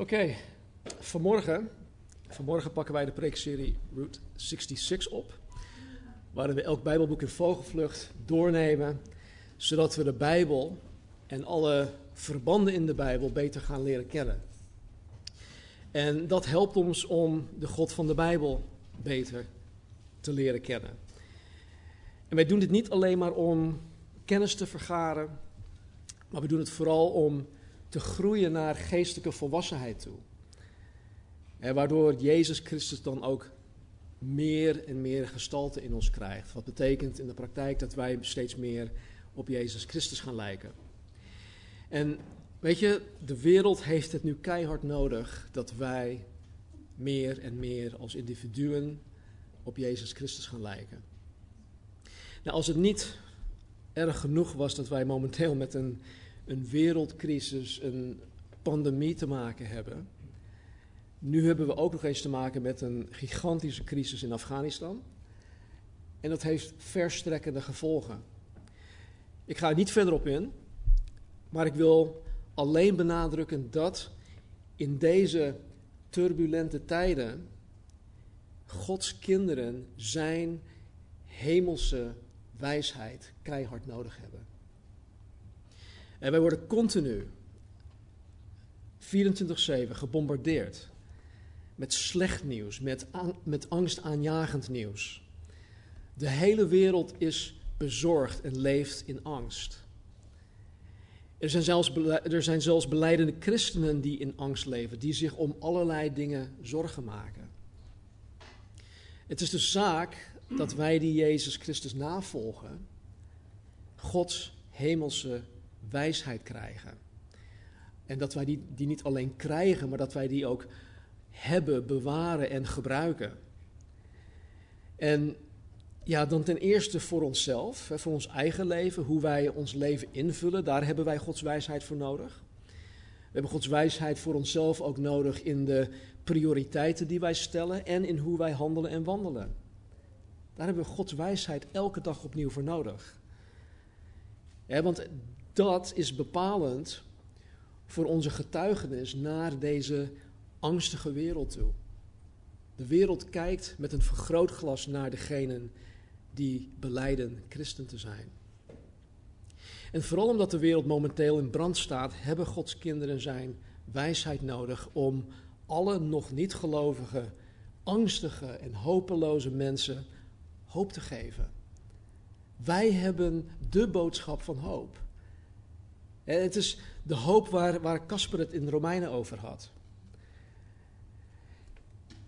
Oké, vanmorgen, vanmorgen pakken wij de preekserie Route 66 op, waarin we elk Bijbelboek in vogelvlucht doornemen, zodat we de Bijbel en alle verbanden in de Bijbel beter gaan leren kennen. En dat helpt ons om de God van de Bijbel beter te leren kennen. En wij doen dit niet alleen maar om kennis te vergaren, maar we doen het vooral om te groeien naar geestelijke volwassenheid toe. En waardoor Jezus Christus dan ook meer en meer gestalte in ons krijgt. Wat betekent in de praktijk dat wij steeds meer op Jezus Christus gaan lijken. En weet je, de wereld heeft het nu keihard nodig dat wij meer en meer als individuen op Jezus Christus gaan lijken. Nou, als het niet erg genoeg was dat wij momenteel met een een wereldcrisis, een pandemie te maken hebben. Nu hebben we ook nog eens te maken met een gigantische crisis in Afghanistan. En dat heeft verstrekkende gevolgen. Ik ga er niet verder op in, maar ik wil alleen benadrukken dat in deze turbulente tijden Gods kinderen zijn hemelse wijsheid keihard nodig hebben. En wij worden continu 24-7 gebombardeerd met slecht nieuws, met, met angstaanjagend nieuws. De hele wereld is bezorgd en leeft in angst. Er zijn, zelfs, er zijn zelfs beleidende christenen die in angst leven, die zich om allerlei dingen zorgen maken. Het is de zaak dat wij die Jezus Christus navolgen, Gods hemelse wijsheid krijgen. En dat wij die, die niet alleen krijgen, maar dat wij die ook hebben, bewaren en gebruiken. En ja, dan ten eerste voor onszelf, voor ons eigen leven, hoe wij ons leven invullen, daar hebben wij Gods wijsheid voor nodig. We hebben Gods wijsheid voor onszelf ook nodig in de prioriteiten die wij stellen en in hoe wij handelen en wandelen. Daar hebben we Gods wijsheid elke dag opnieuw voor nodig. want dat is bepalend voor onze getuigenis naar deze angstige wereld toe. De wereld kijkt met een vergrootglas naar degenen die beleiden christen te zijn. En vooral omdat de wereld momenteel in brand staat, hebben Gods kinderen zijn wijsheid nodig om alle nog niet gelovige, angstige en hopeloze mensen hoop te geven. Wij hebben de boodschap van hoop. En het is de hoop waar, waar Casper het in de Romeinen over had.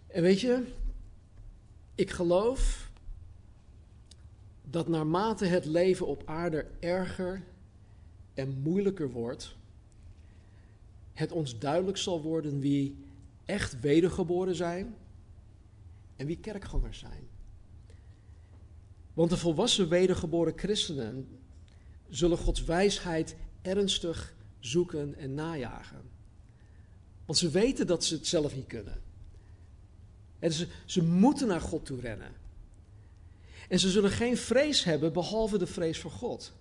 En weet je, ik geloof dat naarmate het leven op aarde erger en moeilijker wordt, het ons duidelijk zal worden wie echt wedergeboren zijn en wie kerkgangers zijn. Want de volwassen wedergeboren christenen zullen Gods wijsheid ernstig zoeken en najagen. Want ze weten dat ze het zelf niet kunnen. En ze, ze moeten naar God toe rennen. En ze zullen geen vrees hebben behalve de vrees voor God.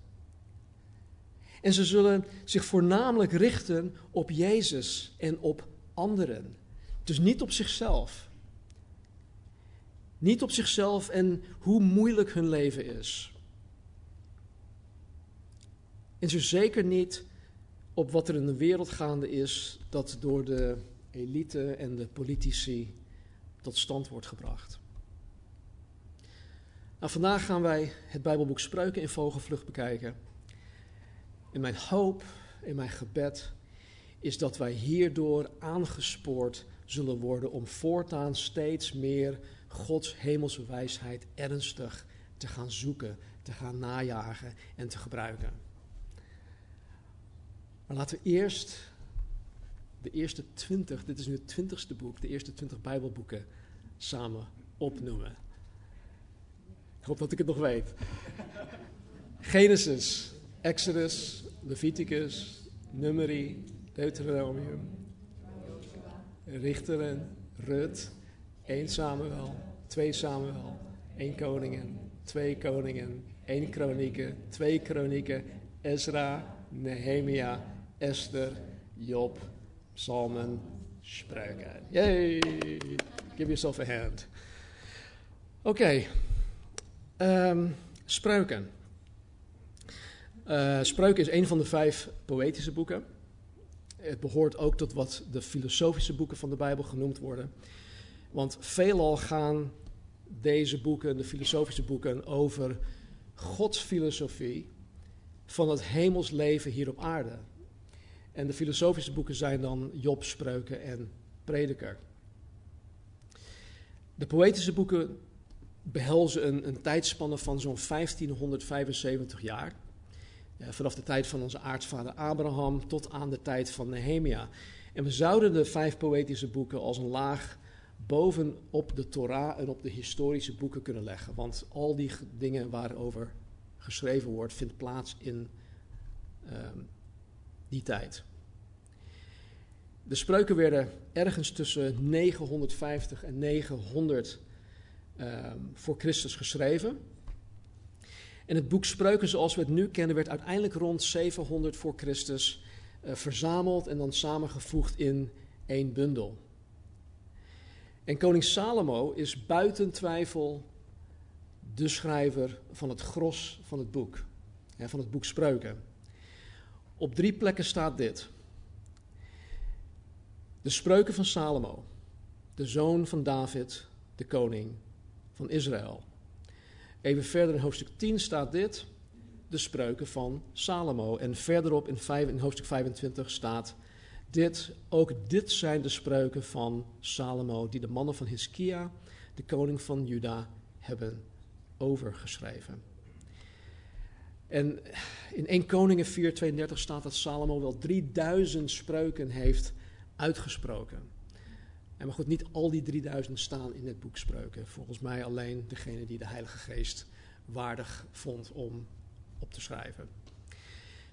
En ze zullen zich voornamelijk richten op Jezus en op anderen. Dus niet op zichzelf. Niet op zichzelf en hoe moeilijk hun leven is. En zo zeker niet op wat er in de wereld gaande is, dat door de elite en de politici tot stand wordt gebracht. Nou, vandaag gaan wij het Bijbelboek Spreuken in vogelvlucht bekijken. En mijn hoop en mijn gebed is dat wij hierdoor aangespoord zullen worden om voortaan steeds meer Gods hemelse wijsheid ernstig te gaan zoeken, te gaan najagen en te gebruiken. Maar laten we eerst de eerste twintig, dit is nu het twintigste boek, de eerste twintig Bijbelboeken samen opnoemen. Ik hoop dat ik het nog weet. Genesis, Exodus, Leviticus, Numeri, Deuteronomium, Richteren, Rut, 1 Samuel, 2 Samuel, 1 Koningen, 2 Koningen, 1 Kronieken, 2 Kronieken, Ezra, Nehemia, Esther, Job, Psalmen, Spreuken. Yay! Give yourself a hand. Oké. Ehm, spreuken. Uh, Spreuken is een van de vijf poëtische boeken. Het behoort ook tot wat de filosofische boeken van de Bijbel genoemd worden. Want veelal gaan deze boeken, de filosofische boeken, over Gods filosofie van het hemels leven hier op aarde. En de filosofische boeken zijn dan Job, Spreuken en Prediker. De poëtische boeken behelzen een, een tijdspanne van zo'n 1575 jaar. vanaf de tijd van onze aartsvader Abraham tot aan de tijd van Nehemia. En we zouden de vijf poëtische boeken als een laag bovenop de Torah en op de historische boeken kunnen leggen. Want al die dingen waarover geschreven wordt, vindt plaats in ehm, die tijd. De spreuken werden ergens tussen 950 en 900 ehm, voor Christus geschreven. En het boek Spreuken zoals we het nu kennen werd uiteindelijk rond 700 voor Christus uh, verzameld en dan samengevoegd in één bundel. En koning Salomo is buiten twijfel de schrijver van het gros van het boek, van het boek Spreuken. Op drie plekken staat dit. De spreuken van Salomo, de zoon van David, de koning van Israël. Even verder in hoofdstuk 10 staat dit, de spreuken van Salomo. En verderop in, vijf, in hoofdstuk 25 staat dit, ook dit zijn de spreuken van Salomo, die de mannen van Hiskia, de koning van Juda, hebben overgeschreven. En in 1 Koningen 4:32 staat dat Salomo wel 3000 spreuken heeft uitgesproken. En maar goed, niet al die 3000 staan in het boek Spreuken. Volgens mij alleen degene die de Heilige Geest waardig vond om op te schrijven.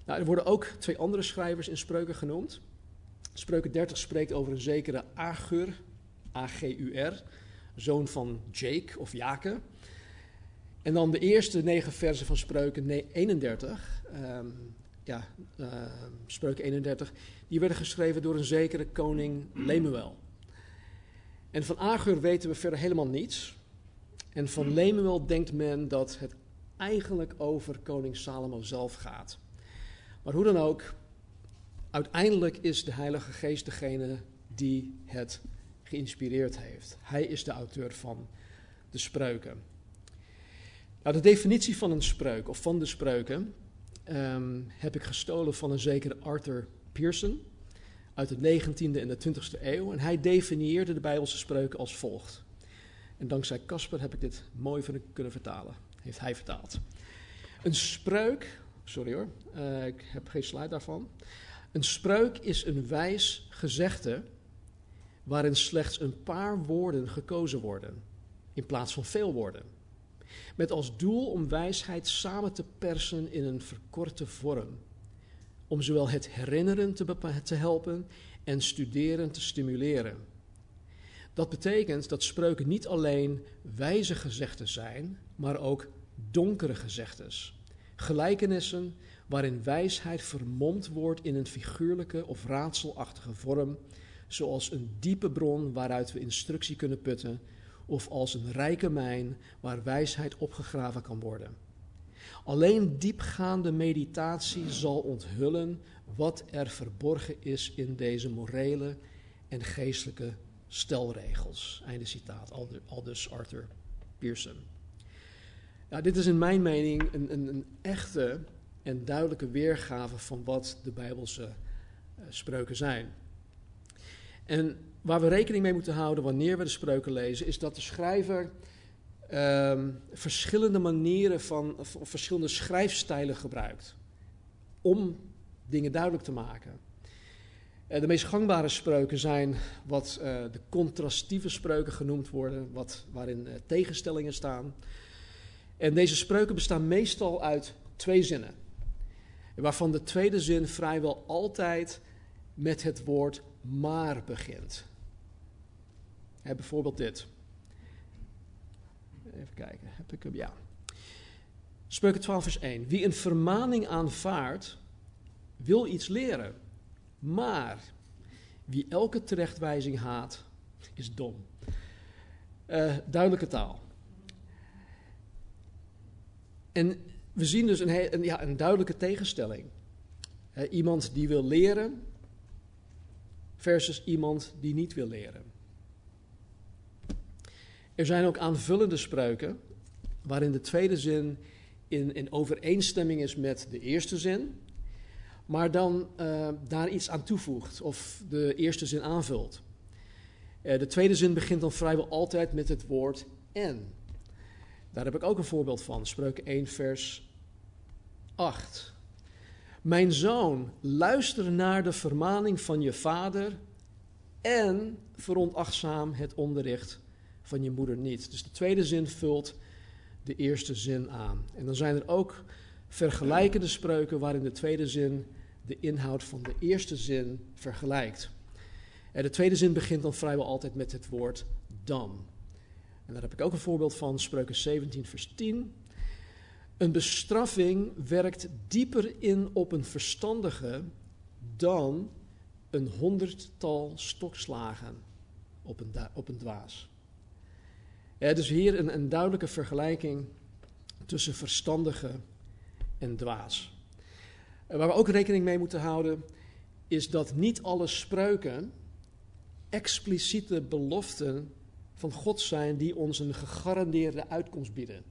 Nou, er worden ook twee andere schrijvers in Spreuken genoemd. Spreuken 30 spreekt over een zekere Agur, A-G-U-R, zoon van Jake of Jake. En dan de eerste negen versen van Spreuken 31, um, ehm, ja, uh, Spreuken 31, die werden geschreven door een zekere koning Lemuel. En van Agur weten we verder helemaal niets. En van Lemuel denkt men dat het eigenlijk over koning Salomo zelf gaat. Maar hoe dan ook, uiteindelijk is de Heilige Geest degene die het geïnspireerd heeft. Hij is de auteur van de spreuken. Nou, de definitie van een spreuk, of van de spreuken, um, heb ik gestolen van een zekere Arthur Pearson uit de 19e en de 20e eeuw. En hij definieerde de Bijbelse spreuken als volgt. En dankzij Casper heb ik dit mooi kunnen vertalen. Heeft hij vertaald. Een spreuk, sorry hoor, uh, ik heb geen slide daarvan. Een spreuk is een wijs gezegde waarin slechts een paar woorden gekozen worden, in plaats van veel woorden. Met als doel om wijsheid samen te persen in een verkorte vorm. Om zowel het herinneren te, helpen en studeren te stimuleren. Dat betekent dat spreuken niet alleen wijze gezegden zijn, maar ook donkere gezegdes. Gelijkenissen waarin wijsheid vermomd wordt in een figuurlijke of raadselachtige vorm, zoals een diepe bron waaruit we instructie kunnen putten, of als een rijke mijn waar wijsheid opgegraven kan worden. Alleen diepgaande meditatie zal onthullen wat er verborgen is in deze morele en geestelijke stelregels. Einde citaat, aldus Arthur Pearson. Dit is in mijn mening een, een, een echte en duidelijke weergave van wat de Bijbelse uh, spreuken zijn. En waar we rekening mee moeten houden wanneer we de spreuken lezen, is dat de schrijver um, verschillende manieren van, verschillende schrijfstijlen gebruikt om dingen duidelijk te maken. Uh, de meest gangbare spreuken zijn wat uh, de contrastieve spreuken genoemd worden, wat, waarin uh, tegenstellingen staan. En deze spreuken bestaan meestal uit twee zinnen, waarvan de tweede zin vrijwel altijd met het woord maar begint. He, bijvoorbeeld dit. Even kijken, heb ik hem? Ja. Spreuken 12 vers 1. Wie een vermaning aanvaardt, wil iets leren. Maar Wie elke terechtwijzing haat, is dom. Uh, duidelijke taal. En we zien dus een, ja, een duidelijke tegenstelling. Iemand die wil leren versus iemand die niet wil leren. Er zijn ook aanvullende spreuken waarin de tweede zin in, in overeenstemming is met de eerste zin, maar dan uh, daar iets aan toevoegt of de eerste zin aanvult. Uh, de tweede zin begint dan vrijwel altijd met het woord en. Daar heb ik ook een voorbeeld van, Spreuken 1, vers 8. Mijn zoon, luister naar de vermaning van je vader en veronachtzaam het onderricht van je moeder niet. Dus de tweede zin vult de eerste zin aan. En dan zijn er ook vergelijkende spreuken waarin de tweede zin de inhoud van de eerste zin vergelijkt. En de tweede zin begint dan vrijwel altijd met het woord dan. En daar heb ik ook een voorbeeld van, spreuken 17, vers 10. Een bestraffing werkt dieper in op een verstandige dan een honderdtal stokslagen op een, op een dwaas. Ja, dus hier een, een duidelijke vergelijking tussen verstandige en dwaas. Waar we ook rekening mee moeten houden, is dat niet alle spreuken expliciete beloften van God zijn die ons een gegarandeerde uitkomst bieden.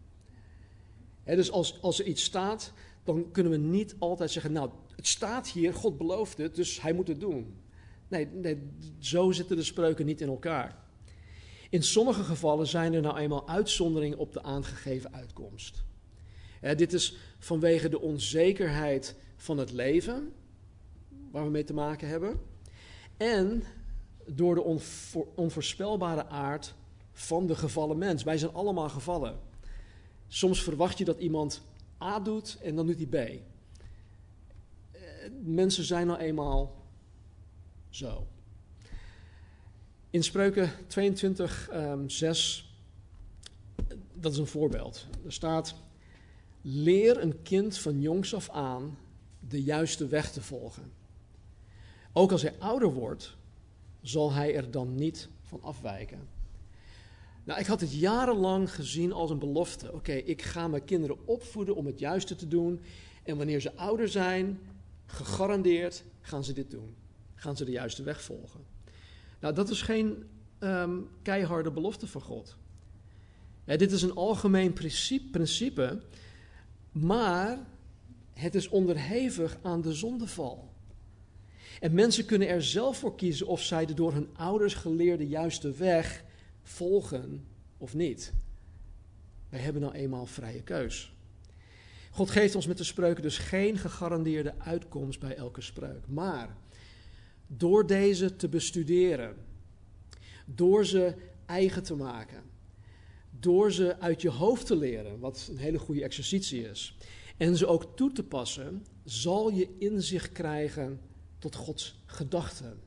Dus als, als er iets staat, dan kunnen we niet altijd zeggen, nou, het staat hier, God belooft het, dus hij moet het doen. Nee, nee zo zitten de spreuken niet in elkaar. In sommige gevallen zijn er nou eenmaal uitzonderingen op de aangegeven uitkomst. dit is vanwege de onzekerheid van het leven, waar we mee te maken hebben, en door de onvoorspelbare aard van de gevallen mens. Wij zijn allemaal gevallen. Soms verwacht je dat iemand A doet en dan doet hij B. Eh, mensen zijn nou eenmaal zo. In Spreuken 22, um, 6, dat is een voorbeeld. Er staat: Leer een kind van jongs af aan de juiste weg te volgen. Ook als hij ouder wordt, zal hij er dan niet van afwijken. Nou, ik had het jarenlang gezien als een belofte. Oké, ik ga mijn kinderen opvoeden om het juiste te doen. En wanneer ze ouder zijn, gegarandeerd gaan ze dit doen. Gaan ze de juiste weg volgen. Nou, dat is geen um, keiharde belofte van God. dit is een algemeen principe, principe, maar het is onderhevig aan de zondeval. En mensen kunnen er zelf voor kiezen of zij de door hun ouders geleerde juiste weg volgen of niet. Wij hebben nou eenmaal vrije keus. God geeft ons met de spreuken dus geen gegarandeerde uitkomst bij elke spreuk. Maar door deze te bestuderen, door ze eigen te maken, door ze uit je hoofd te leren, wat een hele goede exercitie is, en ze ook toe te passen, zal je inzicht krijgen tot Gods gedachten.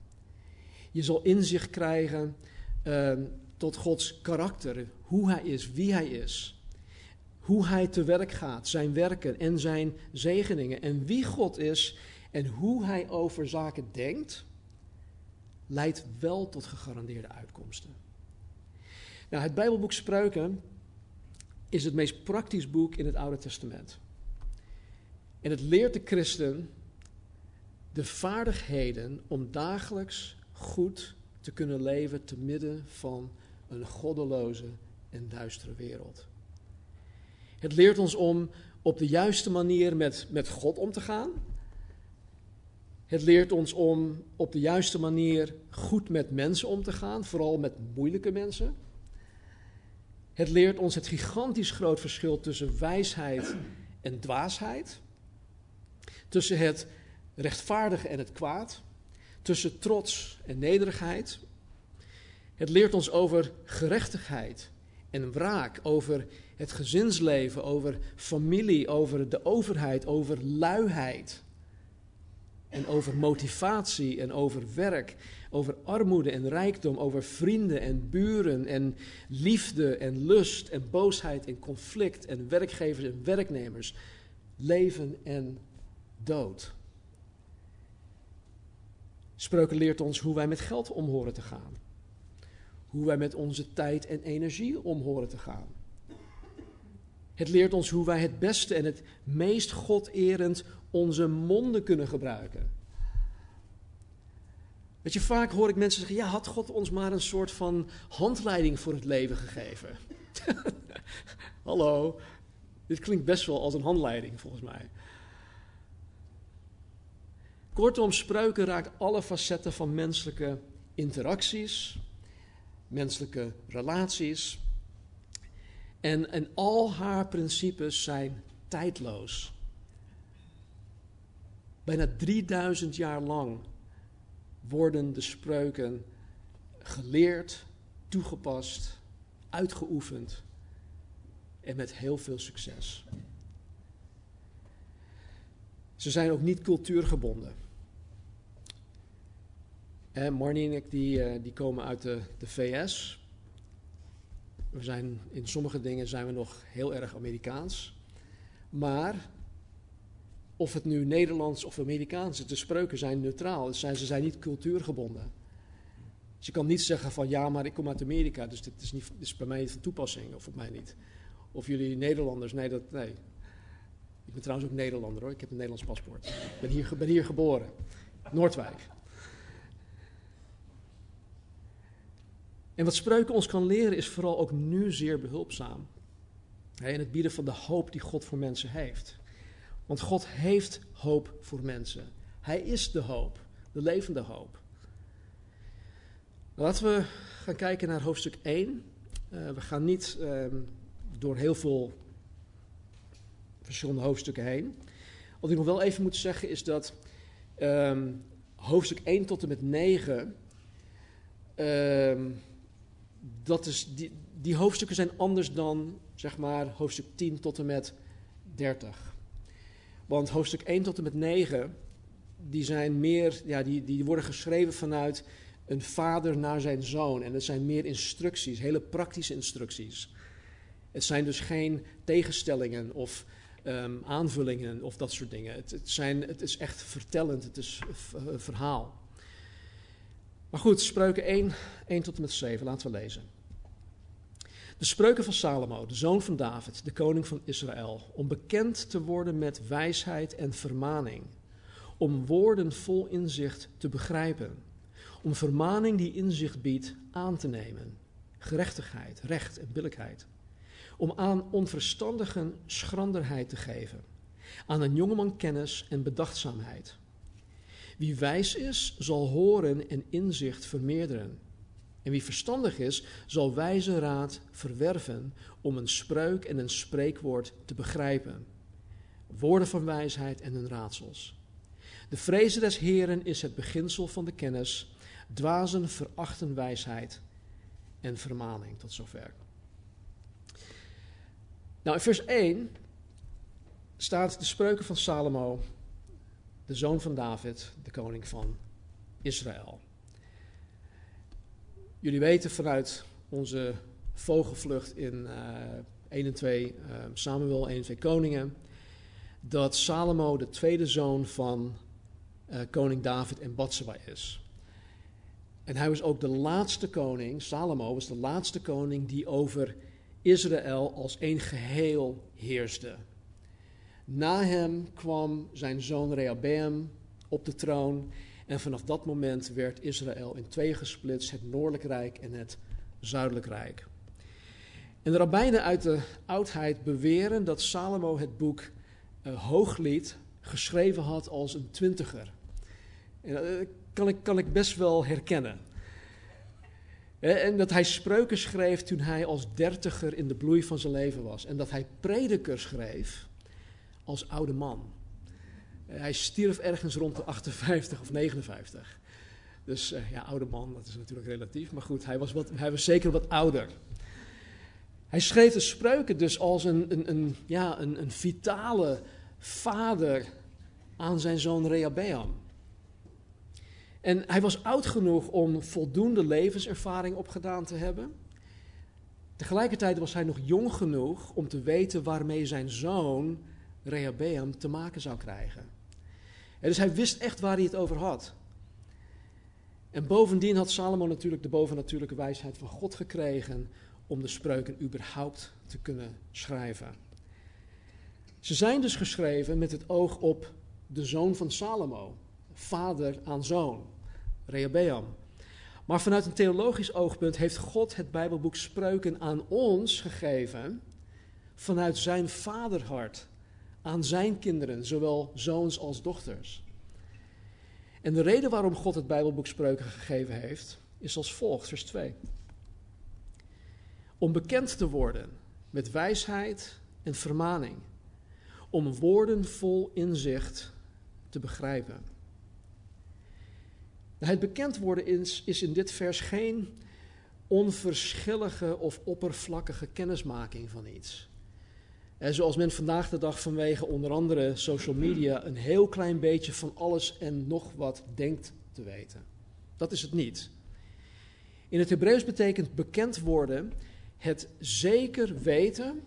Je zal inzicht krijgen uh, tot Gods karakter, hoe Hij is, wie Hij is. Hoe Hij te werk gaat, zijn werken en zijn zegeningen. En wie God is en hoe Hij over zaken denkt, leidt wel tot gegarandeerde uitkomsten. Nou, het Bijbelboek Spreuken is het meest praktisch boek in het Oude Testament. En het leert de christen de vaardigheden om dagelijks goed te kunnen leven te midden van een goddeloze en duistere wereld. Het leert ons om op de juiste manier met, met God om te gaan. Het leert ons om op de juiste manier goed met mensen om te gaan, vooral met moeilijke mensen. Het leert ons het gigantisch groot verschil tussen wijsheid en dwaasheid. Tussen het rechtvaardige en het kwaad. Tussen trots en nederigheid. Het leert ons over gerechtigheid en wraak, over het gezinsleven, over familie, over de overheid, over luiheid. En over motivatie en over werk, over armoede en rijkdom, over vrienden en buren en liefde en lust en boosheid en conflict en werkgevers en werknemers, leven en dood. Spreuken leert ons hoe wij met geld om horen te gaan. Hoe wij met onze tijd en energie om horen te gaan. Het leert ons hoe wij het beste en het meest goderend onze monden kunnen gebruiken. Weet je, vaak hoor ik mensen zeggen: ja, had God ons maar een soort van handleiding voor het leven gegeven? Hallo, dit klinkt best wel als een handleiding volgens mij. Kortom, spreuken raakt alle facetten van menselijke interacties, menselijke relaties. En, en al haar principes zijn tijdloos. Bijna 3000 jaar lang worden de spreuken geleerd, toegepast, uitgeoefend en met heel veel succes. Ze zijn ook niet cultuurgebonden. En Marnie en ik die, eh, die komen uit de, VS. We zijn, in sommige dingen zijn we nog heel erg Amerikaans. Maar of het nu Nederlands of Amerikaans is, de spreuken zijn neutraal. Zijn, ze zijn niet cultuurgebonden. Dus je kan niet zeggen van ja, maar ik kom uit Amerika, dus dit is, niet, is bij mij niet van toepassing, of op mij niet. Of jullie Nederlanders, nee, dat, nee. Ik ben trouwens ook Nederlander hoor, ik heb een Nederlands paspoort. Ik ben hier, ben hier geboren, Noordwijk. En wat spreuken ons kan leren is vooral ook nu zeer behulpzaam. In het bieden van de hoop die God voor mensen heeft. Want God heeft hoop voor mensen. Hij is de hoop, de levende hoop. Laten we gaan kijken naar hoofdstuk 1. Uh, eh, we gaan niet uh, door heel veel verschillende hoofdstukken heen. Wat ik nog wel even moet zeggen is dat um, hoofdstuk 1 tot en met 9. Um, dat is, die, die hoofdstukken zijn anders dan zeg maar hoofdstuk 10 tot en met 30. Want hoofdstuk 1 tot en met 9, die zijn meer, ja, die, die worden geschreven vanuit een vader naar zijn zoon. En dat zijn meer instructies, hele praktische instructies. Het zijn dus geen tegenstellingen of um, aanvullingen of dat soort dingen. Het, het, zijn, het is echt vertellend, het is een verhaal. Maar goed, spreuken 1, 1 tot en met 7, laten we lezen. De spreuken van Salomo, de zoon van David, de koning van Israël, om bekend te worden met wijsheid en vermaning, om woorden vol inzicht te begrijpen, om vermaning die inzicht biedt aan te nemen, gerechtigheid, recht en billijkheid, om aan onverstandigen schranderheid te geven, aan een jongeman kennis en bedachtzaamheid. Wie wijs is, zal horen en inzicht vermeerderen. En wie verstandig is, zal wijze raad verwerven om een spreuk en een spreekwoord te begrijpen. Woorden van wijsheid en hun raadsels. De vrezen des Heren is het beginsel van de kennis. Dwazen verachten wijsheid en vermaning. Tot zover. Nou, in vers 1 staat de spreuken van Salomo, de zoon van David, de koning van Israël. Jullie weten vanuit onze vogelvlucht in uh, 1 en 2 uh, Samuel, 1 en 2 Koningen, dat Salomo de tweede zoon van uh, koning David en Batseba is. En hij was ook de laatste koning, Salomo was de laatste koning die over Israël als één geheel heerste. Na hem kwam zijn zoon Rehabeam op de troon en vanaf dat moment werd Israël in twee gesplitst, het Noordelijk Rijk en het Zuidelijk Rijk. En de rabbijnen uit de oudheid beweren dat Salomo het boek uh, Hooglied geschreven had als een twintiger. En dat uh, kan, ik, kan ik best wel herkennen. En dat hij spreuken schreef toen hij als dertiger in de bloei van zijn leven was. En dat hij prediker schreef als oude man. Hij stierf ergens rond de 58 of 59. Dus uh, ja, oude man, dat is natuurlijk relatief. Maar goed, hij was, wat, hij was zeker wat ouder. Hij schreef de spreuken dus als een, een, een, ja, een, een vitale vader aan zijn zoon Rehabeam. En hij was oud genoeg om voldoende levenservaring opgedaan te hebben. Tegelijkertijd was hij nog jong genoeg om te weten waarmee zijn zoon Rehabeam te maken zou krijgen. En dus hij wist echt waar hij het over had. En bovendien had Salomo natuurlijk de bovennatuurlijke wijsheid van God gekregen om de spreuken überhaupt te kunnen schrijven. Ze zijn dus geschreven met het oog op de zoon van Salomo, vader aan zoon, Rehobeam. Maar vanuit een theologisch oogpunt heeft God het Bijbelboek Spreuken aan ons gegeven vanuit zijn vaderhart aan zijn kinderen, zowel zoons als dochters. En de reden waarom God het Bijbelboek Spreuken gegeven heeft, is als volgt, vers 2. Om bekend te worden met wijsheid en vermaning, om woorden vol inzicht te begrijpen. Het bekend worden is, is in dit vers geen onverschillige of oppervlakkige kennismaking van iets. En zoals men vandaag de dag vanwege onder andere social media een heel klein beetje van alles en nog wat denkt te weten. Dat is het niet. In het Hebreeuws betekent bekend worden het zeker weten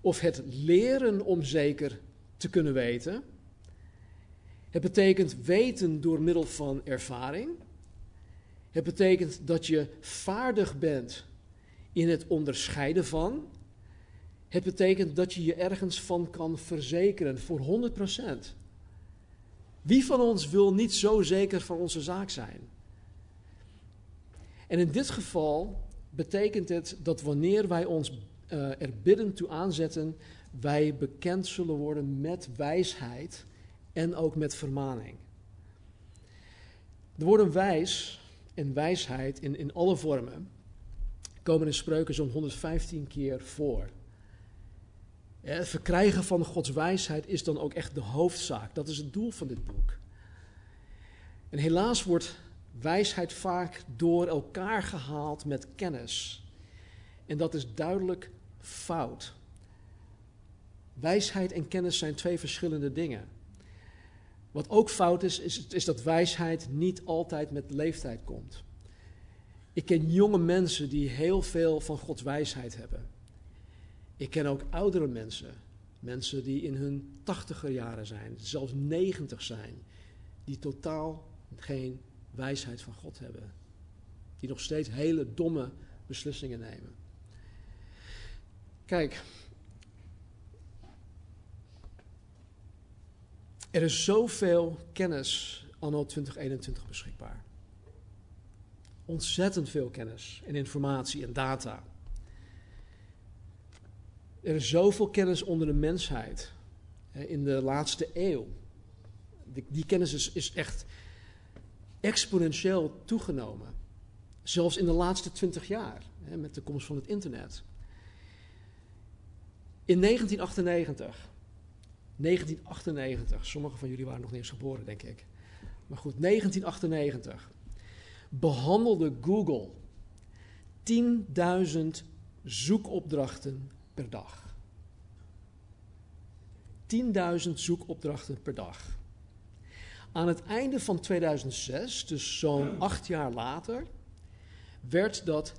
of het leren om zeker te kunnen weten. Het betekent weten door middel van ervaring. Het betekent dat je vaardig bent in het onderscheiden van. Het betekent dat je je ergens van kan verzekeren voor 100%. Wie van ons wil niet zo zeker van onze zaak zijn? En in dit geval betekent het dat wanneer wij ons uh, er bidden toe aanzetten, wij bekend zullen worden met wijsheid en ook met vermaning. De woorden wijs en wijsheid in, in alle vormen komen in spreuken zo'n 115 keer voor. Het verkrijgen van Gods wijsheid is dan ook echt de hoofdzaak. Dat is het doel van dit boek. En helaas wordt wijsheid vaak door elkaar gehaald met kennis. En dat is duidelijk fout. Wijsheid en kennis zijn twee verschillende dingen. Wat ook fout is, is, is dat wijsheid niet altijd met leeftijd komt. Ik ken jonge mensen die heel veel van Gods wijsheid hebben. Ik ken ook oudere mensen, mensen die in hun tachtiger jaren zijn, zelfs negentig zijn, die totaal geen wijsheid van God hebben. Die nog steeds hele domme beslissingen nemen. Kijk, er is zoveel kennis anno 2021 beschikbaar. Ontzettend veel kennis en informatie en data. Er is zoveel kennis onder de mensheid in de laatste eeuw. Die, kennis is, is echt exponentieel toegenomen. Zelfs in de laatste twintig jaar, met de komst van het internet. In 1998, 1998, sommigen van jullie waren nog niet eens geboren, denk ik. Maar goed, 1998 behandelde Google 10.000 zoekopdrachten per dag. 10.000 zoekopdrachten per dag. Aan het einde van 2006, dus zo'n acht jaar later, werd dat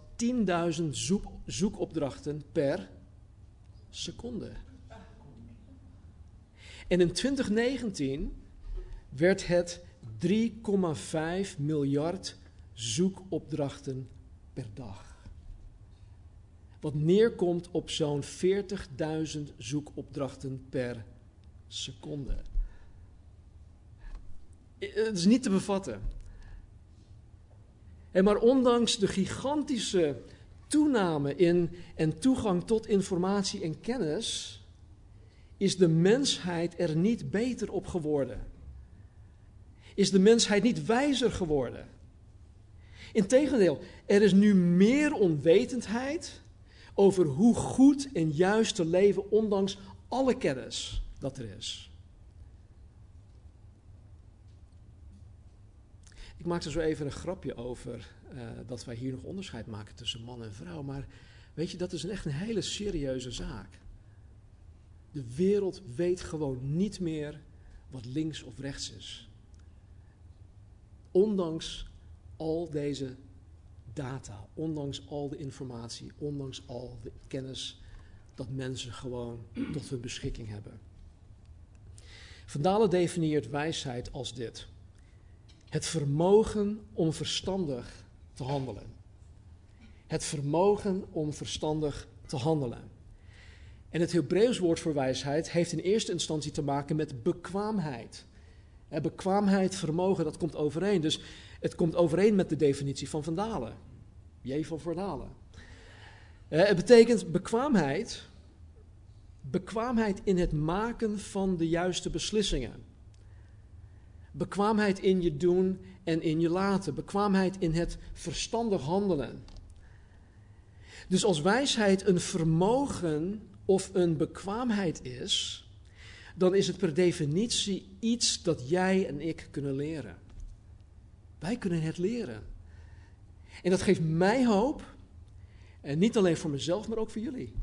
10.000 zoek, zoekopdrachten per seconde. En in 2019 werd het 3,5 miljard zoekopdrachten per dag. Wat neerkomt op zo'n 40.000 zoekopdrachten per seconde. Het is niet te bevatten. En maar ondanks de gigantische toename in en toegang tot informatie en kennis, is de mensheid er niet beter op geworden. Is de mensheid niet wijzer geworden. Integendeel, er is nu meer onwetendheid over hoe goed en juist te leven, ondanks alle kennis dat er is. Ik maakte zo even een grapje over uh, dat wij hier nog onderscheid maken tussen man en vrouw. Maar weet je, dat is echt een hele serieuze zaak. De wereld weet gewoon niet meer wat links of rechts is. Ondanks al deze data, ondanks al de informatie, ondanks al de kennis dat mensen gewoon tot hun beschikking hebben. Vandalen definieert wijsheid als dit. Het vermogen om verstandig te handelen. Het vermogen om verstandig te handelen. En het Hebreeuws woord voor wijsheid heeft in eerste instantie te maken met bekwaamheid. Bekwaamheid, vermogen, dat komt overeen. Dus het komt overeen met de definitie van Vandalen. J van Vandalen. Het betekent bekwaamheid, bekwaamheid in het maken van de juiste beslissingen. Bekwaamheid in je doen en in je laten. Bekwaamheid in het verstandig handelen. Dus als wijsheid een vermogen of een bekwaamheid is, dan is het per definitie iets dat jij en ik kunnen leren. Wij kunnen het leren. En dat geeft mij hoop. En niet alleen voor mezelf, maar ook voor jullie.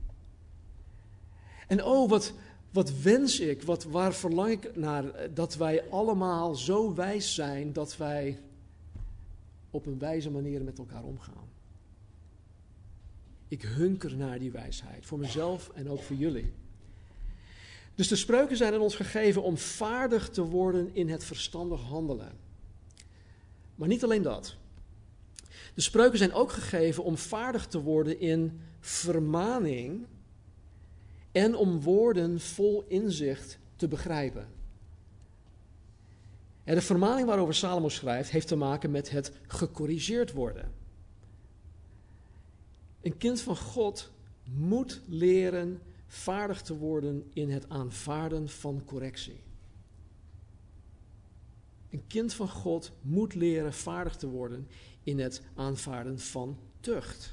En oh, wat, wat wens ik, wat, waar verlang ik naar, dat wij allemaal zo wijs zijn dat wij op een wijze manier met elkaar omgaan. Ik hunker naar die wijsheid, voor mezelf en ook voor jullie. Dus de spreuken zijn aan ons gegeven om vaardig te worden in het verstandig handelen. Maar niet alleen dat. De spreuken zijn ook gegeven om vaardig te worden in vermaning en om woorden vol inzicht te begrijpen. En de vermaning waarover Salomo schrijft heeft te maken met het gecorrigeerd worden. Een kind van God moet leren vaardig te worden in het aanvaarden van correctie. Een kind van God moet leren vaardig te worden in het aanvaarden van tucht.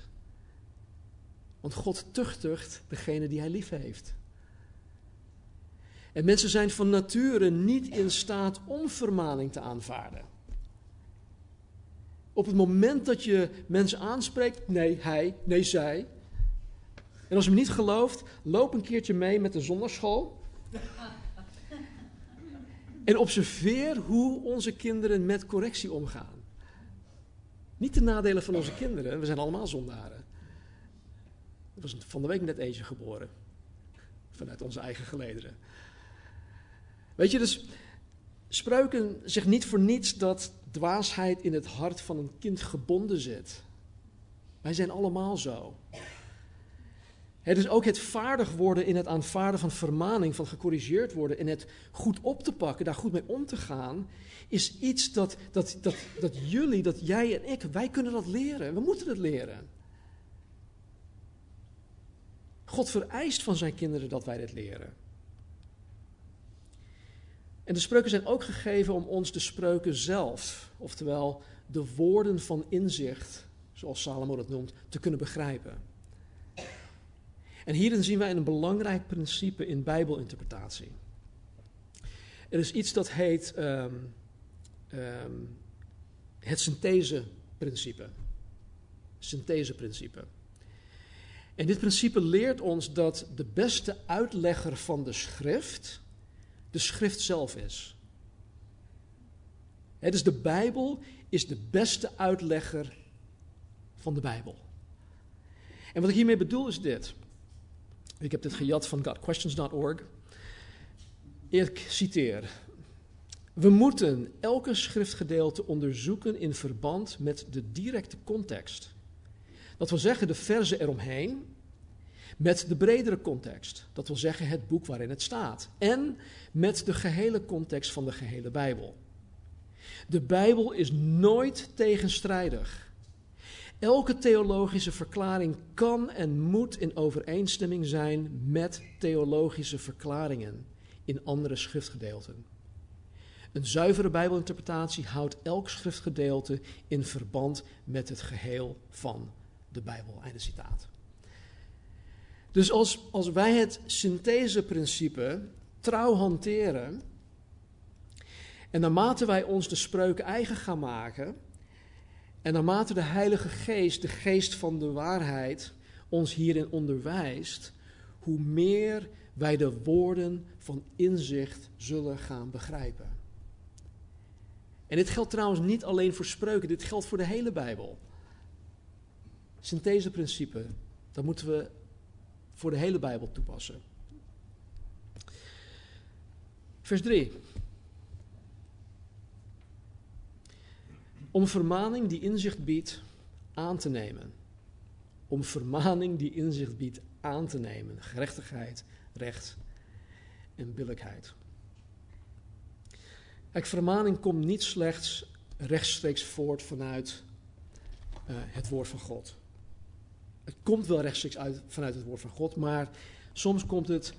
Want God tuchtigt degene die hij lief heeft. En mensen zijn van nature niet in staat om vermaning te aanvaarden. Op het moment dat je mensen aanspreekt, nee hij, nee zij. En als je me niet gelooft, loop een keertje mee met de zondagschool. En observeer hoe onze kinderen met correctie omgaan. Niet de nadelen van onze kinderen, we zijn allemaal zondaren. Er was van de week net eentje geboren. Vanuit onze eigen gelederen. Weet je, dus spreuken zegt niet voor niets dat dwaasheid in het hart van een kind gebonden zit. Wij zijn allemaal zo. Het is ook het vaardig worden in het aanvaarden van vermaning, van gecorrigeerd worden en het goed op te pakken, daar goed mee om te gaan, is iets dat, dat, dat, dat jullie, dat jij en ik, wij kunnen dat leren. We moeten het leren. God vereist van zijn kinderen dat wij dit leren. En de spreuken zijn ook gegeven om ons de spreuken zelf, oftewel de woorden van inzicht, zoals Salomo dat noemt, te kunnen begrijpen. En hierin zien wij een belangrijk principe in Bijbelinterpretatie. Er is iets dat heet um, um, het syntheseprincipe. Syntheseprincipe. En dit principe leert ons dat de beste uitlegger van de schrift de schrift zelf is. Het is de Bijbel is de beste uitlegger van de Bijbel. En wat ik hiermee bedoel is dit. Ik heb dit gejat van godquestions.org. Ik citeer. We moeten elke schriftgedeelte onderzoeken in verband met de directe context. Dat wil zeggen de verzen eromheen, met de bredere context. Dat wil zeggen het boek waarin het staat. En met de gehele context van de gehele Bijbel. De Bijbel is nooit tegenstrijdig. Elke theologische verklaring kan en moet in overeenstemming zijn met theologische verklaringen in andere schriftgedeelten. Een zuivere Bijbelinterpretatie houdt elk schriftgedeelte in verband met het geheel van de Bijbel. Einde citaat. Dus als, als wij het syntheseprincipe trouw hanteren, en naarmate wij ons de spreuken eigen gaan maken, en naarmate de Heilige Geest, de geest van de waarheid, ons hierin onderwijst, hoe meer wij de woorden van inzicht zullen gaan begrijpen. En dit geldt trouwens niet alleen voor spreuken, dit geldt voor de hele Bijbel. Syntheseprincipe, dat moeten we voor de hele Bijbel toepassen. Vers 3. Om vermaning die inzicht biedt aan te nemen. Om vermaning die inzicht biedt aan te nemen. Gerechtigheid, recht en billijkheid. Kijk, vermaning komt niet slechts rechtstreeks voort vanuit uh, het woord van God. Het komt wel rechtstreeks uit, vanuit het woord van God, maar soms komt het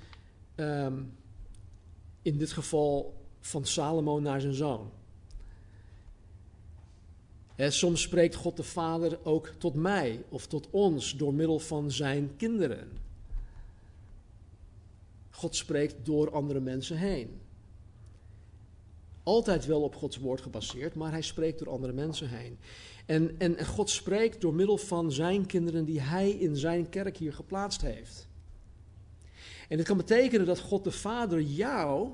um, in dit geval van Salomo naar zijn zoon. He, soms spreekt God de Vader ook tot mij of tot ons door middel van zijn kinderen. God spreekt door andere mensen heen. Altijd wel op Gods woord gebaseerd, maar hij spreekt door andere mensen heen. En, en, God spreekt door middel van zijn kinderen die hij in zijn kerk hier geplaatst heeft. En dit kan betekenen dat God de Vader jou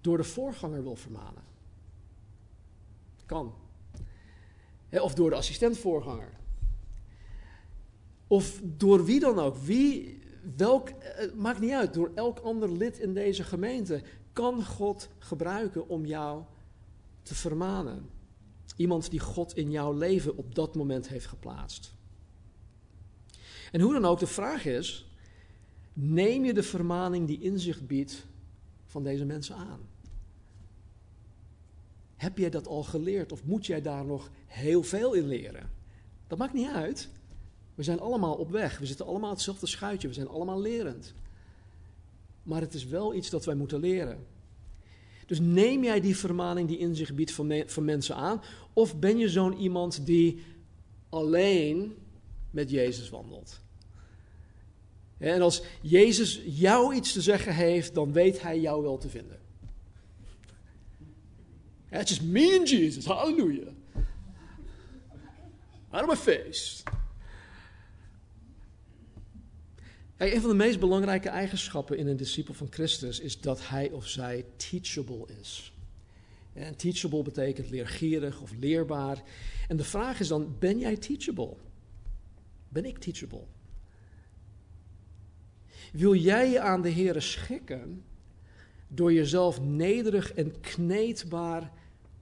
door de voorganger wil vermanen. Kan. Of door de assistent-voorganger. Of door wie dan ook. Wie, welk, het maakt niet uit. Door elk ander lid in deze gemeente kan God gebruiken om jou te vermanen. Iemand die God in jouw leven op dat moment heeft geplaatst. En hoe dan ook, de vraag is: neem je de vermaning die inzicht biedt van deze mensen aan? Heb jij dat al geleerd of moet jij daar nog heel veel in leren? Dat maakt niet uit. We zijn allemaal op weg. We zitten allemaal hetzelfde schuitje. We zijn allemaal lerend. Maar het is wel iets dat wij moeten leren. Dus neem jij die vermaning die in zich biedt van, van mensen aan? Of ben je zo'n iemand die alleen met Jezus wandelt? En als Jezus jou iets te zeggen heeft, dan weet hij jou wel te vinden. It's just me and Jesus, hallelujah. Out of my face. een van de meest belangrijke eigenschappen in een discipel van Christus is dat hij of zij teachable is. En teachable betekent leergierig of leerbaar. En de vraag is dan, ben jij teachable? Ben ik teachable? Wil jij je aan de Heer schikken door jezelf nederig en kneedbaar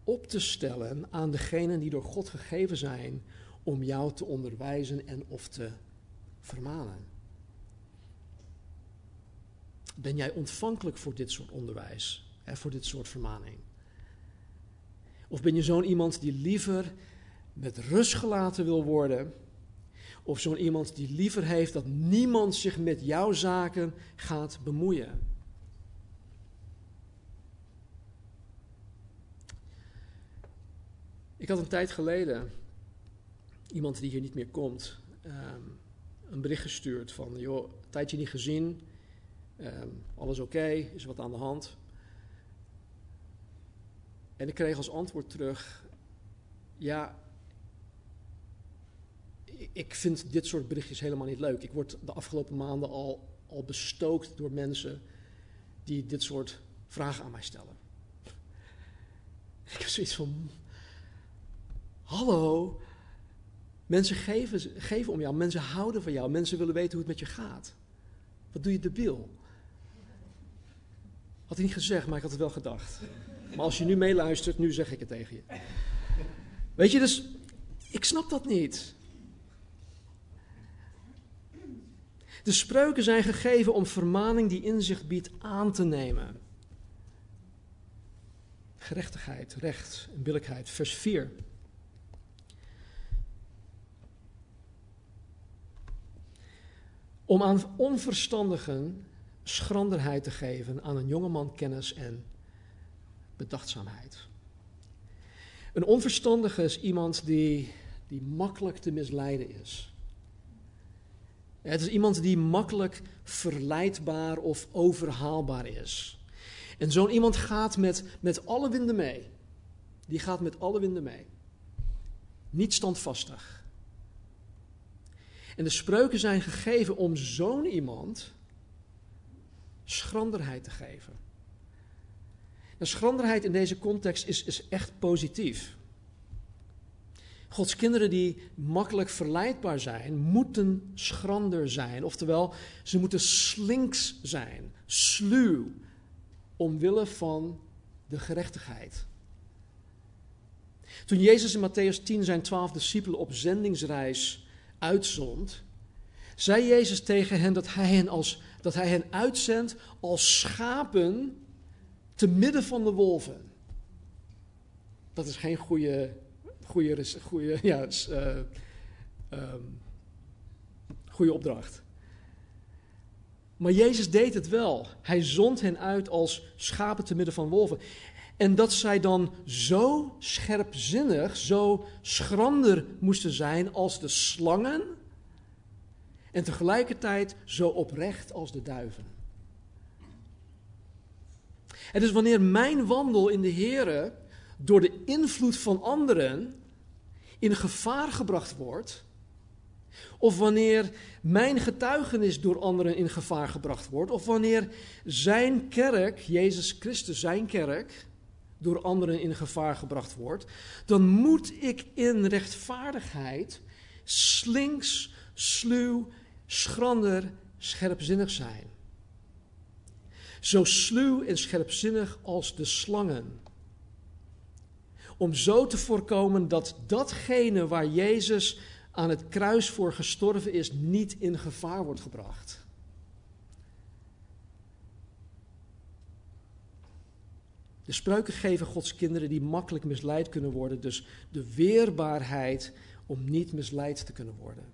op te stellen aan degenen die door God gegeven zijn om jou te onderwijzen en of te vermanen? Ben jij ontvankelijk voor dit soort onderwijs, hè, voor dit soort vermaning? Of ben je zo'n iemand die liever met rust gelaten wil worden? Of zo'n iemand die liever heeft dat niemand zich met jouw zaken gaat bemoeien? Ik had een tijd geleden iemand die hier niet meer komt, ehm, een bericht gestuurd van, joh, een tijdje niet gezien, Um, alles oké, is wat aan de hand? En ik kreeg als antwoord terug: Ja, ik vind dit soort berichtjes helemaal niet leuk. Ik word de afgelopen maanden al, al bestookt door mensen die dit soort vragen aan mij stellen. Ik heb zoiets van: Hallo, mensen geven, geven om jou, mensen houden van jou, mensen willen weten hoe het met je gaat. Wat doe je debiel? Had hij niet gezegd, maar ik had het wel gedacht. Maar als je nu meeluistert, nu zeg ik het tegen je. Weet je, dus ik snap dat niet. De spreuken zijn gegeven om vermaning die inzicht biedt aan te nemen. Gerechtigheid, recht en billijkheid. Vers 4. Om aan onverstandigen schranderheid te geven aan een jongeman kennis en bedachtzaamheid. Een onverstandige is iemand die, die makkelijk te misleiden is. Het is iemand die makkelijk verleidbaar of overhaalbaar is. En zo'n iemand gaat met, met alle winden mee. Die gaat met alle winden mee. Niet standvastig. En de spreuken zijn gegeven om zo'n iemand schranderheid te geven. En schranderheid in deze context is, is echt positief. Gods kinderen die makkelijk verleidbaar zijn, moeten schrander zijn. Oftewel, ze moeten slinks zijn, sluw, omwille van de gerechtigheid. Toen Jezus in Matthäus 10 zijn twaalf discipelen op zendingsreis uitzond, zei Jezus tegen hen dat hij hen, als, dat hij hen uitzendt als schapen te midden van de wolven. Dat is geen goede, goede, goede, ja, uh, goede opdracht. Maar Jezus deed het wel. Hij zond hen uit als schapen te midden van wolven. En dat zij dan zo scherpzinnig, zo schrander moesten zijn als de slangen. En tegelijkertijd zo oprecht als de duiven. En dus wanneer mijn wandel in de Here door de invloed van anderen in gevaar gebracht wordt, of wanneer mijn getuigenis door anderen in gevaar gebracht wordt, of wanneer zijn kerk, Jezus Christus, zijn kerk, door anderen in gevaar gebracht wordt, dan moet ik in rechtvaardigheid slinks, sluw, schrander, scherpzinnig zijn. Zo sluw en scherpzinnig als de slangen. Om zo te voorkomen dat datgene waar Jezus aan het kruis voor gestorven is, niet in gevaar wordt gebracht. De spreuken geven Gods kinderen die makkelijk misleid kunnen worden, dus de weerbaarheid om niet misleid te kunnen worden.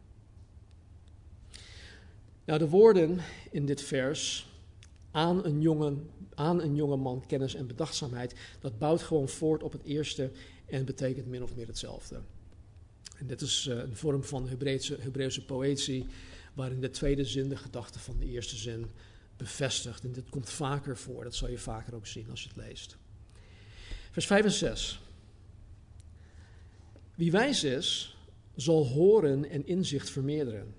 Nou, de woorden in dit vers, aan een, jongen, aan een jonge man kennis en bedachtzaamheid, dat bouwt gewoon voort op het eerste en betekent min of meer hetzelfde. En dit is uh, een vorm van Hebreeuwse, Hebreeuwse poëzie, waarin de tweede zin de gedachte van de eerste zin bevestigt. En dit komt vaker voor, dat zal je vaker ook zien als je het leest. Vers 5 en 6. Wie wijs is, zal horen en inzicht vermeerderen.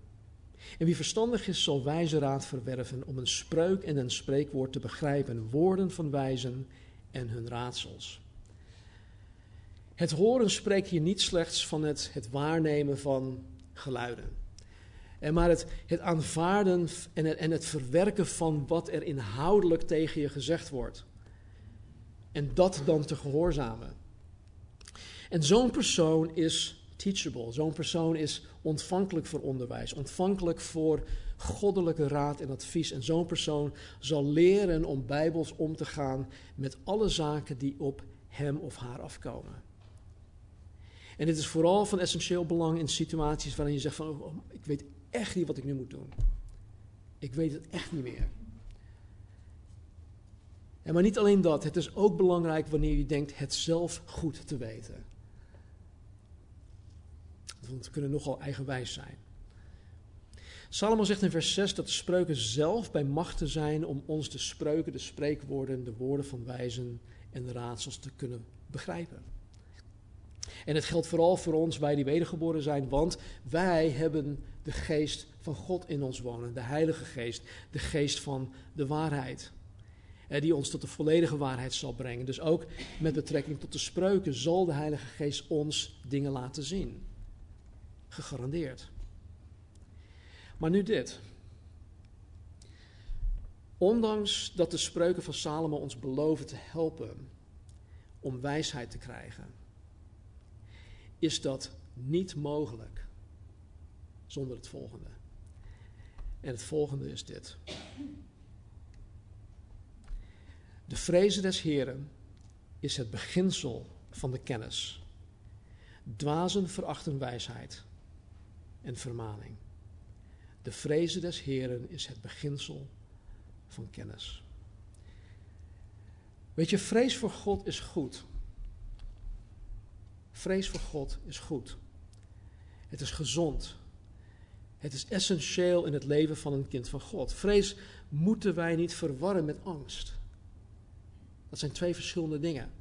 En wie verstandig is, zal wijze raad verwerven om een spreuk en een spreekwoord te begrijpen, woorden van wijzen en hun raadsels. Het horen spreekt hier niet slechts van het, het waarnemen van geluiden. En maar het, het aanvaarden en het, en het verwerken van wat er inhoudelijk tegen je gezegd wordt. En dat dan te gehoorzamen. En zo'n persoon is teachable. Zo'n persoon is ontvankelijk voor onderwijs, ontvankelijk voor goddelijke raad en advies. En zo'n persoon zal leren om bijbels om te gaan met alle zaken die op hem of haar afkomen. En dit is vooral van essentieel belang in situaties waarin je zegt van, oh, ik weet echt niet wat ik nu moet doen. Ik weet het echt niet meer. En maar niet alleen dat, het is ook belangrijk wanneer je denkt het zelf goed te weten. Want we kunnen nogal eigenwijs zijn. Salomo zegt in vers 6 dat de spreuken zelf bij machten zijn om ons de spreuken, de spreekwoorden, de woorden van wijzen en de raadsels te kunnen begrijpen. En het geldt vooral voor ons, wij die wedergeboren zijn, want wij hebben de geest van God in ons wonen, de Heilige Geest, de geest van de waarheid. Die ons tot de volledige waarheid zal brengen. Dus ook met betrekking tot de spreuken zal de Heilige Geest ons dingen laten zien. Gegarandeerd. Maar nu dit. Ondanks dat de spreuken van Salomo ons beloven te helpen om wijsheid te krijgen, is dat niet mogelijk zonder het volgende. En het volgende is dit. De vrezen des Heren is het beginsel van de kennis. Dwazen verachten wijsheid en vermaning. De vrezen des Heren is het beginsel van kennis. Weet je, vrees voor God is goed. Vrees voor God is goed. Het is gezond. Het is essentieel in het leven van een kind van God. Vrees moeten wij niet verwarren met angst. Dat zijn twee verschillende dingen.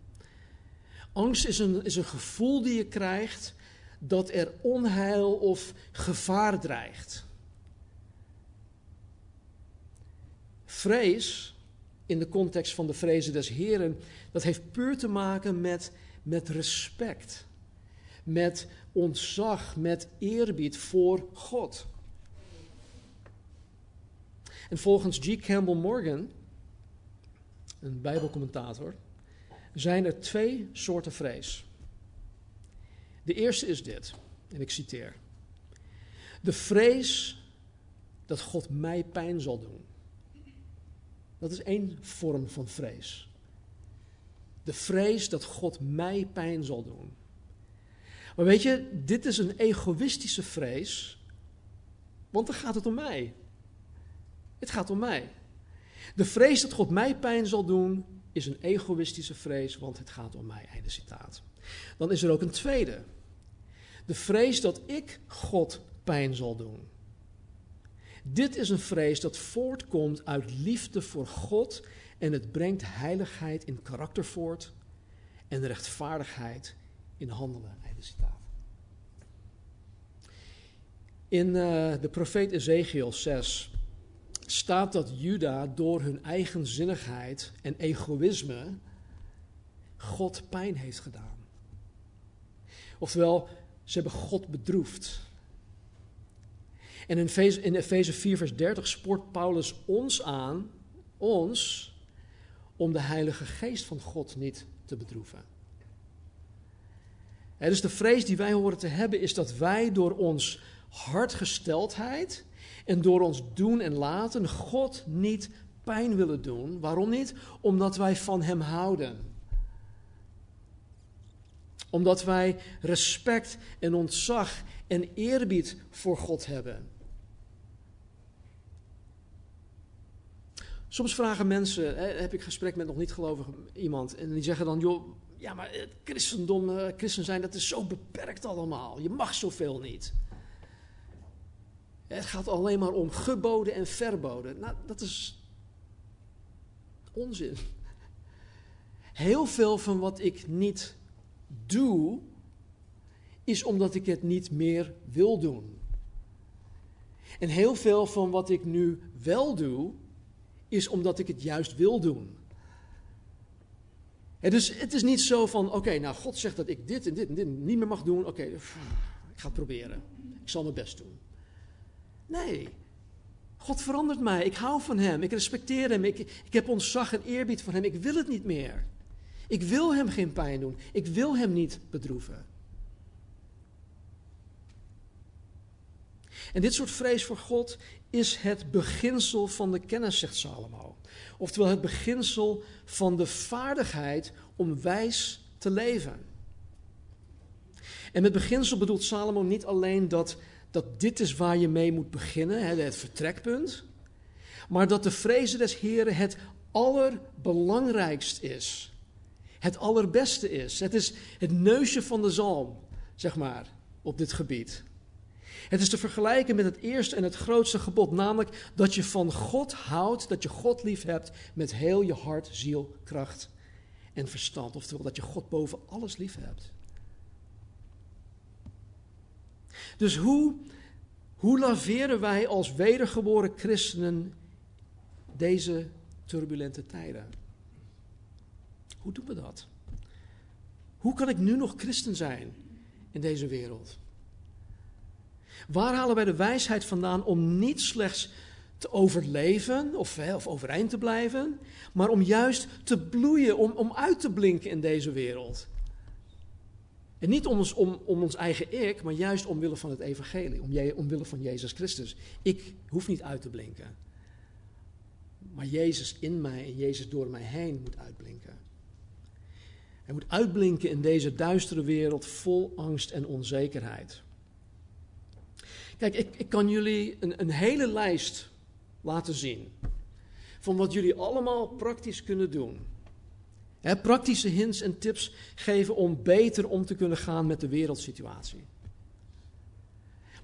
Angst is een, is een gevoel die je krijgt dat er onheil of gevaar dreigt. Vrees, in de context van de vrezen des Heren, dat heeft puur te maken met met respect, met ontzag, met eerbied voor God. En volgens G. Campbell Morgan, een Bijbelcommentator, zijn er twee soorten vrees. De eerste is dit, en ik citeer. De vrees dat God mij pijn zal doen. Dat is één vorm van vrees. De vrees dat God mij pijn zal doen. Maar weet je, dit is een egoïstische vrees, want dan gaat het om mij. Het gaat om mij. De vrees dat God mij pijn zal doen, is een egoïstische vrees, want het gaat om mij. Einde citaat. Dan is er ook een tweede. De vrees dat ik God pijn zal doen. Dit is een vrees dat voortkomt uit liefde voor God en het brengt heiligheid in karakter voort en rechtvaardigheid in handelen. Einde citaat. In uh, de profeet Ezekiel 6 staat dat Juda door hun eigenzinnigheid en egoïsme God pijn heeft gedaan. Oftewel, ze hebben God bedroefd. En in Efeze, in Efeze 4, vers 30 spoort Paulus ons aan, ons, om de Heilige Geest van God niet te bedroeven. He, dus de vrees die wij horen te hebben is dat wij door ons hartgesteldheid en door ons doen en laten God niet pijn willen doen. Waarom niet? Omdat wij van Hem houden. Omdat wij respect en ontzag en eerbied voor God hebben. Soms vragen mensen, hè, heb ik gesprek met nog niet gelovig iemand, en die zeggen dan, joh, ja, maar het christendom, uh, christen zijn, dat is zo beperkt allemaal. Je mag zoveel niet. Het gaat alleen maar om geboden en verboden. Nou, dat is onzin. Heel veel van wat ik niet doe, is omdat ik het niet meer wil doen. En heel veel van wat ik nu wel doe, is omdat ik het juist wil doen. dus het is niet zo van, oké, nou God zegt dat ik dit en dit en dit niet meer mag doen. Oké, ik ga het proberen. Ik zal mijn best doen. Nee, God verandert mij. Ik hou van Hem. Ik respecteer Hem. Ik, ik heb ontzag en eerbied voor Hem. Ik wil het niet meer. Ik wil Hem geen pijn doen. Ik wil Hem niet bedroeven. En dit soort vrees voor God is het beginsel van de kennis, zegt Salomo. Oftewel het beginsel van de vaardigheid om wijs te leven. En met beginsel bedoelt Salomo niet alleen dat, dat dit is waar je mee moet beginnen, het vertrekpunt, maar dat de vrezen des Heren het allerbelangrijkst is. Het allerbeste is. Het is het neusje van de zalm, zeg maar, op dit gebied. Het is te vergelijken met het eerste en het grootste gebod, namelijk dat je van God houdt, dat je God lief hebt met heel je hart, ziel, kracht en verstand. Oftewel dat je God boven alles lief hebt. Dus hoe, hoe laveren wij als wedergeboren christenen deze turbulente tijden? Hoe doen we dat? Hoe kan ik nu nog christen zijn in deze wereld? Waar halen wij de wijsheid vandaan om niet slechts te overleven of, of overeind te blijven, maar om juist te bloeien, om, om uit te blinken in deze wereld? En niet om ons, om, om ons eigen ik, maar juist omwille van het evangelie, om, omwille van Jezus Christus. Ik hoef niet uit te blinken. Maar Jezus in mij en Jezus door mij heen moet uitblinken. Hij moet uitblinken in deze duistere wereld vol angst en onzekerheid. Kijk, ik, ik kan jullie een, een hele lijst laten zien van wat jullie allemaal praktisch kunnen doen. Praktische hints en tips geven om beter om te kunnen gaan met de wereldsituatie.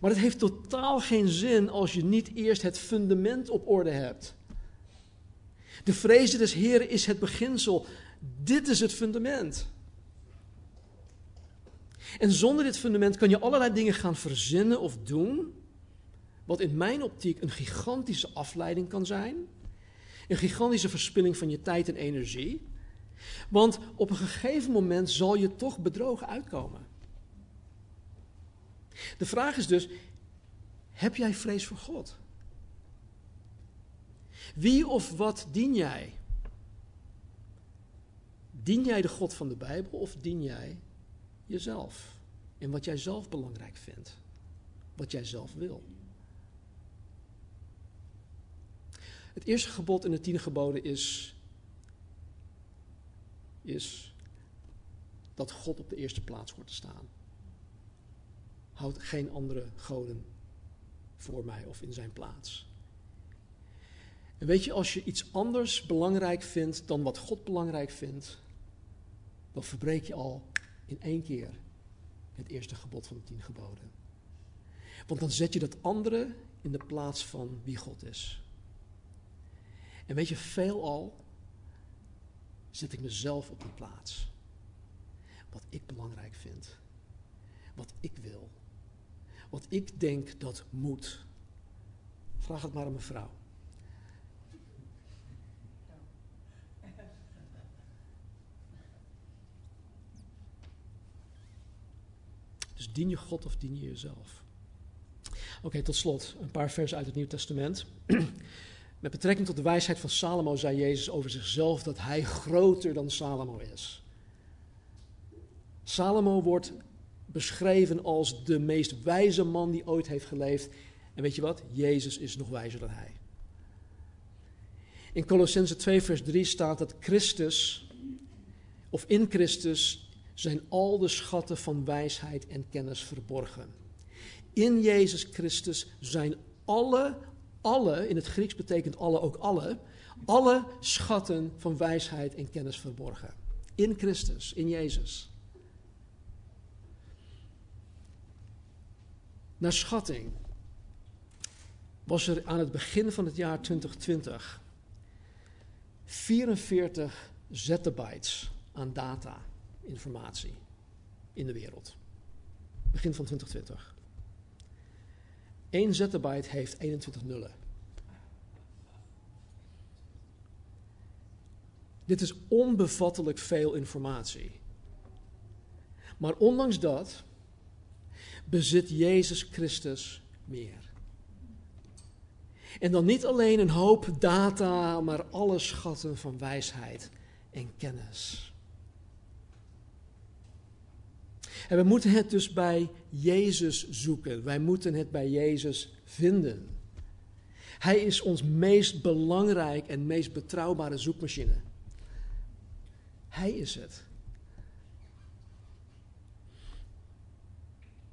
Maar het heeft totaal geen zin als je niet eerst het fundament op orde hebt. De vrezen des Heren is het beginsel. Dit is het fundament. En zonder dit fundament kan je allerlei dingen gaan verzinnen of doen, wat in mijn optiek een gigantische afleiding kan zijn, een gigantische verspilling van je tijd en energie, want op een gegeven moment zal je toch bedrogen uitkomen. De vraag is dus, heb jij vrees voor God? Wie of wat dien jij? Dien jij de God van de Bijbel of dien jij jezelf. en wat jij zelf belangrijk vindt. Wat jij zelf wil. Het eerste gebod in de tien geboden is, is dat God op de eerste plaats wordt te staan. Houd geen andere goden voor mij of in zijn plaats. En weet je, als je iets anders belangrijk vindt dan wat God belangrijk vindt, dan verbreek je al in één keer het eerste gebod van de tien geboden. Want dan zet je dat andere in de plaats van wie God is. En weet je, veelal zet ik mezelf op die plaats. Wat ik belangrijk vind. Wat ik wil. Wat ik denk dat moet. Vraag het maar aan mijn vrouw. Dus dien je God of dien je jezelf? Oké, tot slot een paar versen uit het Nieuw Testament. Met betrekking tot de wijsheid van Salomo zei Jezus over zichzelf dat hij groter dan Salomo is. Salomo wordt beschreven als de meest wijze man die ooit heeft geleefd. En weet je wat? Jezus is nog wijzer dan hij. In Colossense 2, vers 3 staat dat Christus, of in Christus, zijn al de schatten van wijsheid en kennis verborgen. In Jezus Christus zijn alle, alle, in het Grieks betekent alle ook alle, alle schatten van wijsheid en kennis verborgen. In Christus, in Jezus. Naar schatting was er aan het begin van het jaar 2020 44 zettabytes aan data, informatie in de wereld. Begin van 2020. 1 zettabyte heeft 21 nullen. Dit is onbevattelijk veel informatie. Maar ondanks dat bezit Jezus Christus meer. En dan niet alleen een hoop data, maar alle schatten van wijsheid en kennis. En we moeten het dus bij Jezus zoeken. Wij moeten het bij Jezus vinden. Hij is ons meest belangrijk en meest betrouwbare zoekmachine. Hij is het.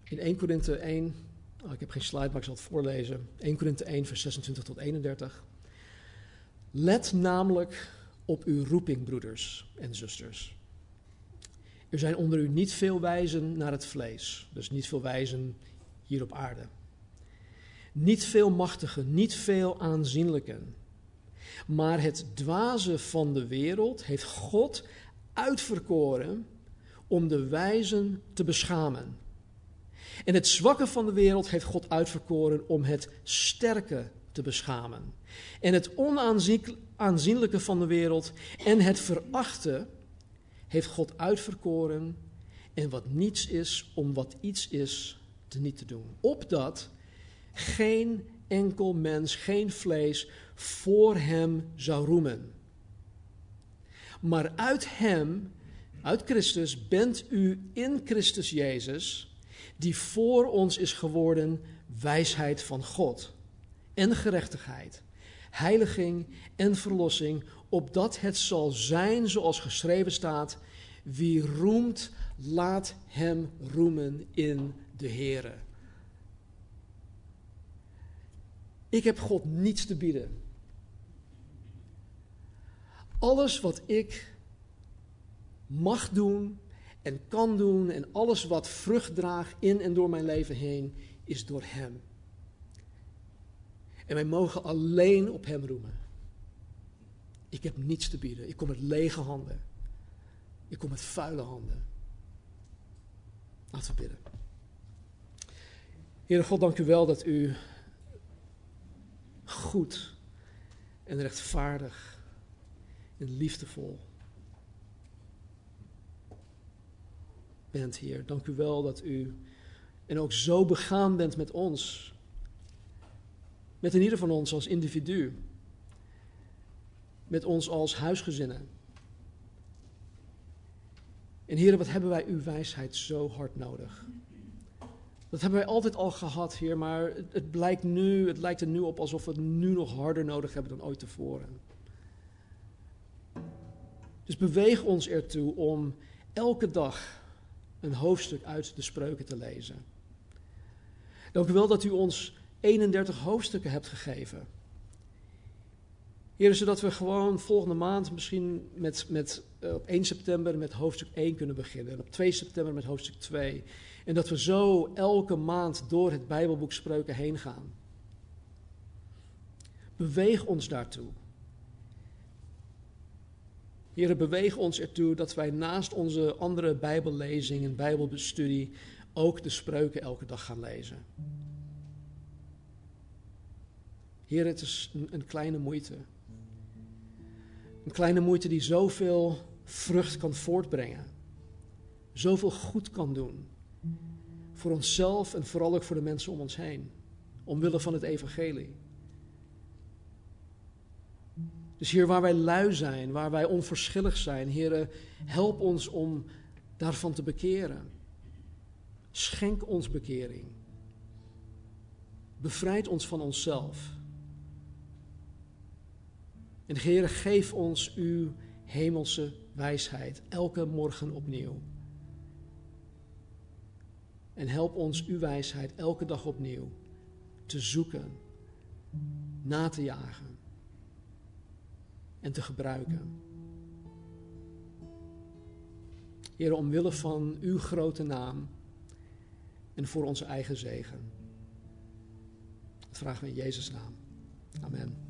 In 1 Korinthe 1, oh, ik heb geen slide, maar ik zal het voorlezen. 1 Korinthe 1, vers 26 tot 31. Let namelijk op uw roeping, broeders en zusters. Er zijn onder u niet veel wijzen naar het vlees, dus niet veel wijzen hier op aarde. Niet veel machtigen, niet veel aanzienlijken. Maar het dwaze van de wereld heeft God uitverkoren om de wijzen te beschamen. En het zwakke van de wereld heeft God uitverkoren om het sterke te beschamen. En het onaanzienlijke van de wereld en het verachte heeft God uitverkoren. En wat niets is, om wat iets is, te niet te doen. Opdat geen enkel mens, geen vlees, voor hem zou roemen. Maar uit hem, uit Christus, bent u in Christus Jezus die voor ons is geworden wijsheid van God en gerechtigheid, heiliging en verlossing, opdat het zal zijn zoals geschreven staat, wie roemt, laat hem roemen in de Here. Ik heb God niets te bieden. Alles wat ik mag doen en kan doen en alles wat vrucht draagt in en door mijn leven heen, is door Hem. En wij mogen alleen op Hem roemen. Ik heb niets te bieden. Ik kom met lege handen. Ik kom met vuile handen. Laten we bidden. Heere God, dank u wel dat u goed en rechtvaardig en liefdevol bent, Heer. Dank u wel dat u en ook zo begaan bent met ons. Met een ieder van ons als individu. Met ons als huisgezinnen. En heren, wat hebben wij uw wijsheid zo hard nodig? Dat hebben wij altijd al gehad, Heer, maar het, blijkt nu, het lijkt er nu op alsof we het nu nog harder nodig hebben dan ooit tevoren. Dus beweeg ons ertoe om elke dag een hoofdstuk uit de spreuken te lezen. Dank u wel dat u ons 31 hoofdstukken hebt gegeven. Heer, zodat we gewoon volgende maand misschien met, met, uh, op 1 september met hoofdstuk 1 kunnen beginnen. En op 2 september met hoofdstuk 2. En dat we zo elke maand door het Bijbelboek Spreuken heen gaan. Beweeg ons daartoe. Heer, beweeg ons ertoe dat wij naast onze andere Bijbellezing en Bijbelbestudie ook de spreuken elke dag gaan lezen. Heer, het is een kleine moeite. Een kleine moeite die zoveel vrucht kan voortbrengen. Zoveel goed kan doen. Voor onszelf en vooral ook voor de mensen om ons heen. Omwille van het evangelie. Dus hier waar wij lui zijn, waar wij onverschillig zijn, Heer, help ons om daarvan te bekeren. Schenk ons bekering. Bevrijd ons van onszelf. En Heer, geef ons uw hemelse wijsheid elke morgen opnieuw. En help ons uw wijsheid elke dag opnieuw te zoeken, na te jagen en te gebruiken. Heer, omwille van uw grote naam en voor onze eigen zegen. Dat vragen we in Jezus' naam. Amen.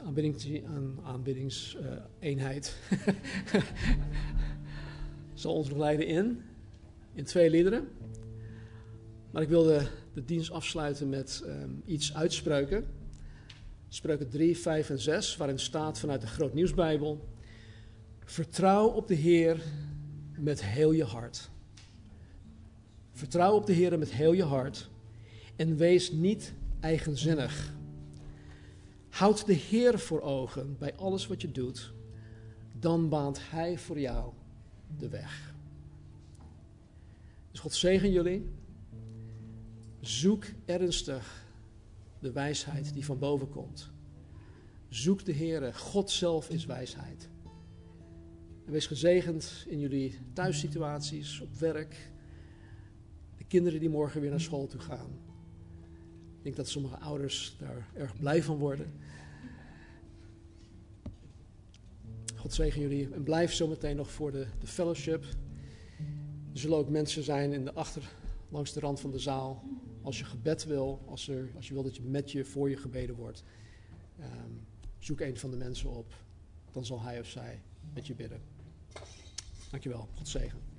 Aan aanbiddingseenheid zal ons nog leiden in, in twee liederen. Maar ik wilde de dienst afsluiten met um, iets uitspreuken. Spreuken 3, 5 en 6, waarin staat vanuit de Groot Nieuwsbijbel: Vertrouw op de Heer met heel je hart. Vertrouw op de Heer met heel je hart en wees niet eigenzinnig. Houd de Heer voor ogen bij alles wat je doet, dan baant Hij voor jou de weg. Dus God zegen jullie. Zoek ernstig de wijsheid die van boven komt. Zoek de Heer. God zelf is wijsheid. En wees gezegend in jullie thuissituaties, op werk. De kinderen die morgen weer naar school toe gaan. Ik denk dat sommige ouders daar erg blij van worden. God zegen jullie en blijf zometeen nog voor de, de fellowship. Er zullen ook mensen zijn in de achter, langs de rand van de zaal. Als je gebed wil, als, er, als je wil dat je met je voor je gebeden wordt, um, zoek een van de mensen op. Dan zal hij of zij met je bidden. Dankjewel. God zegen.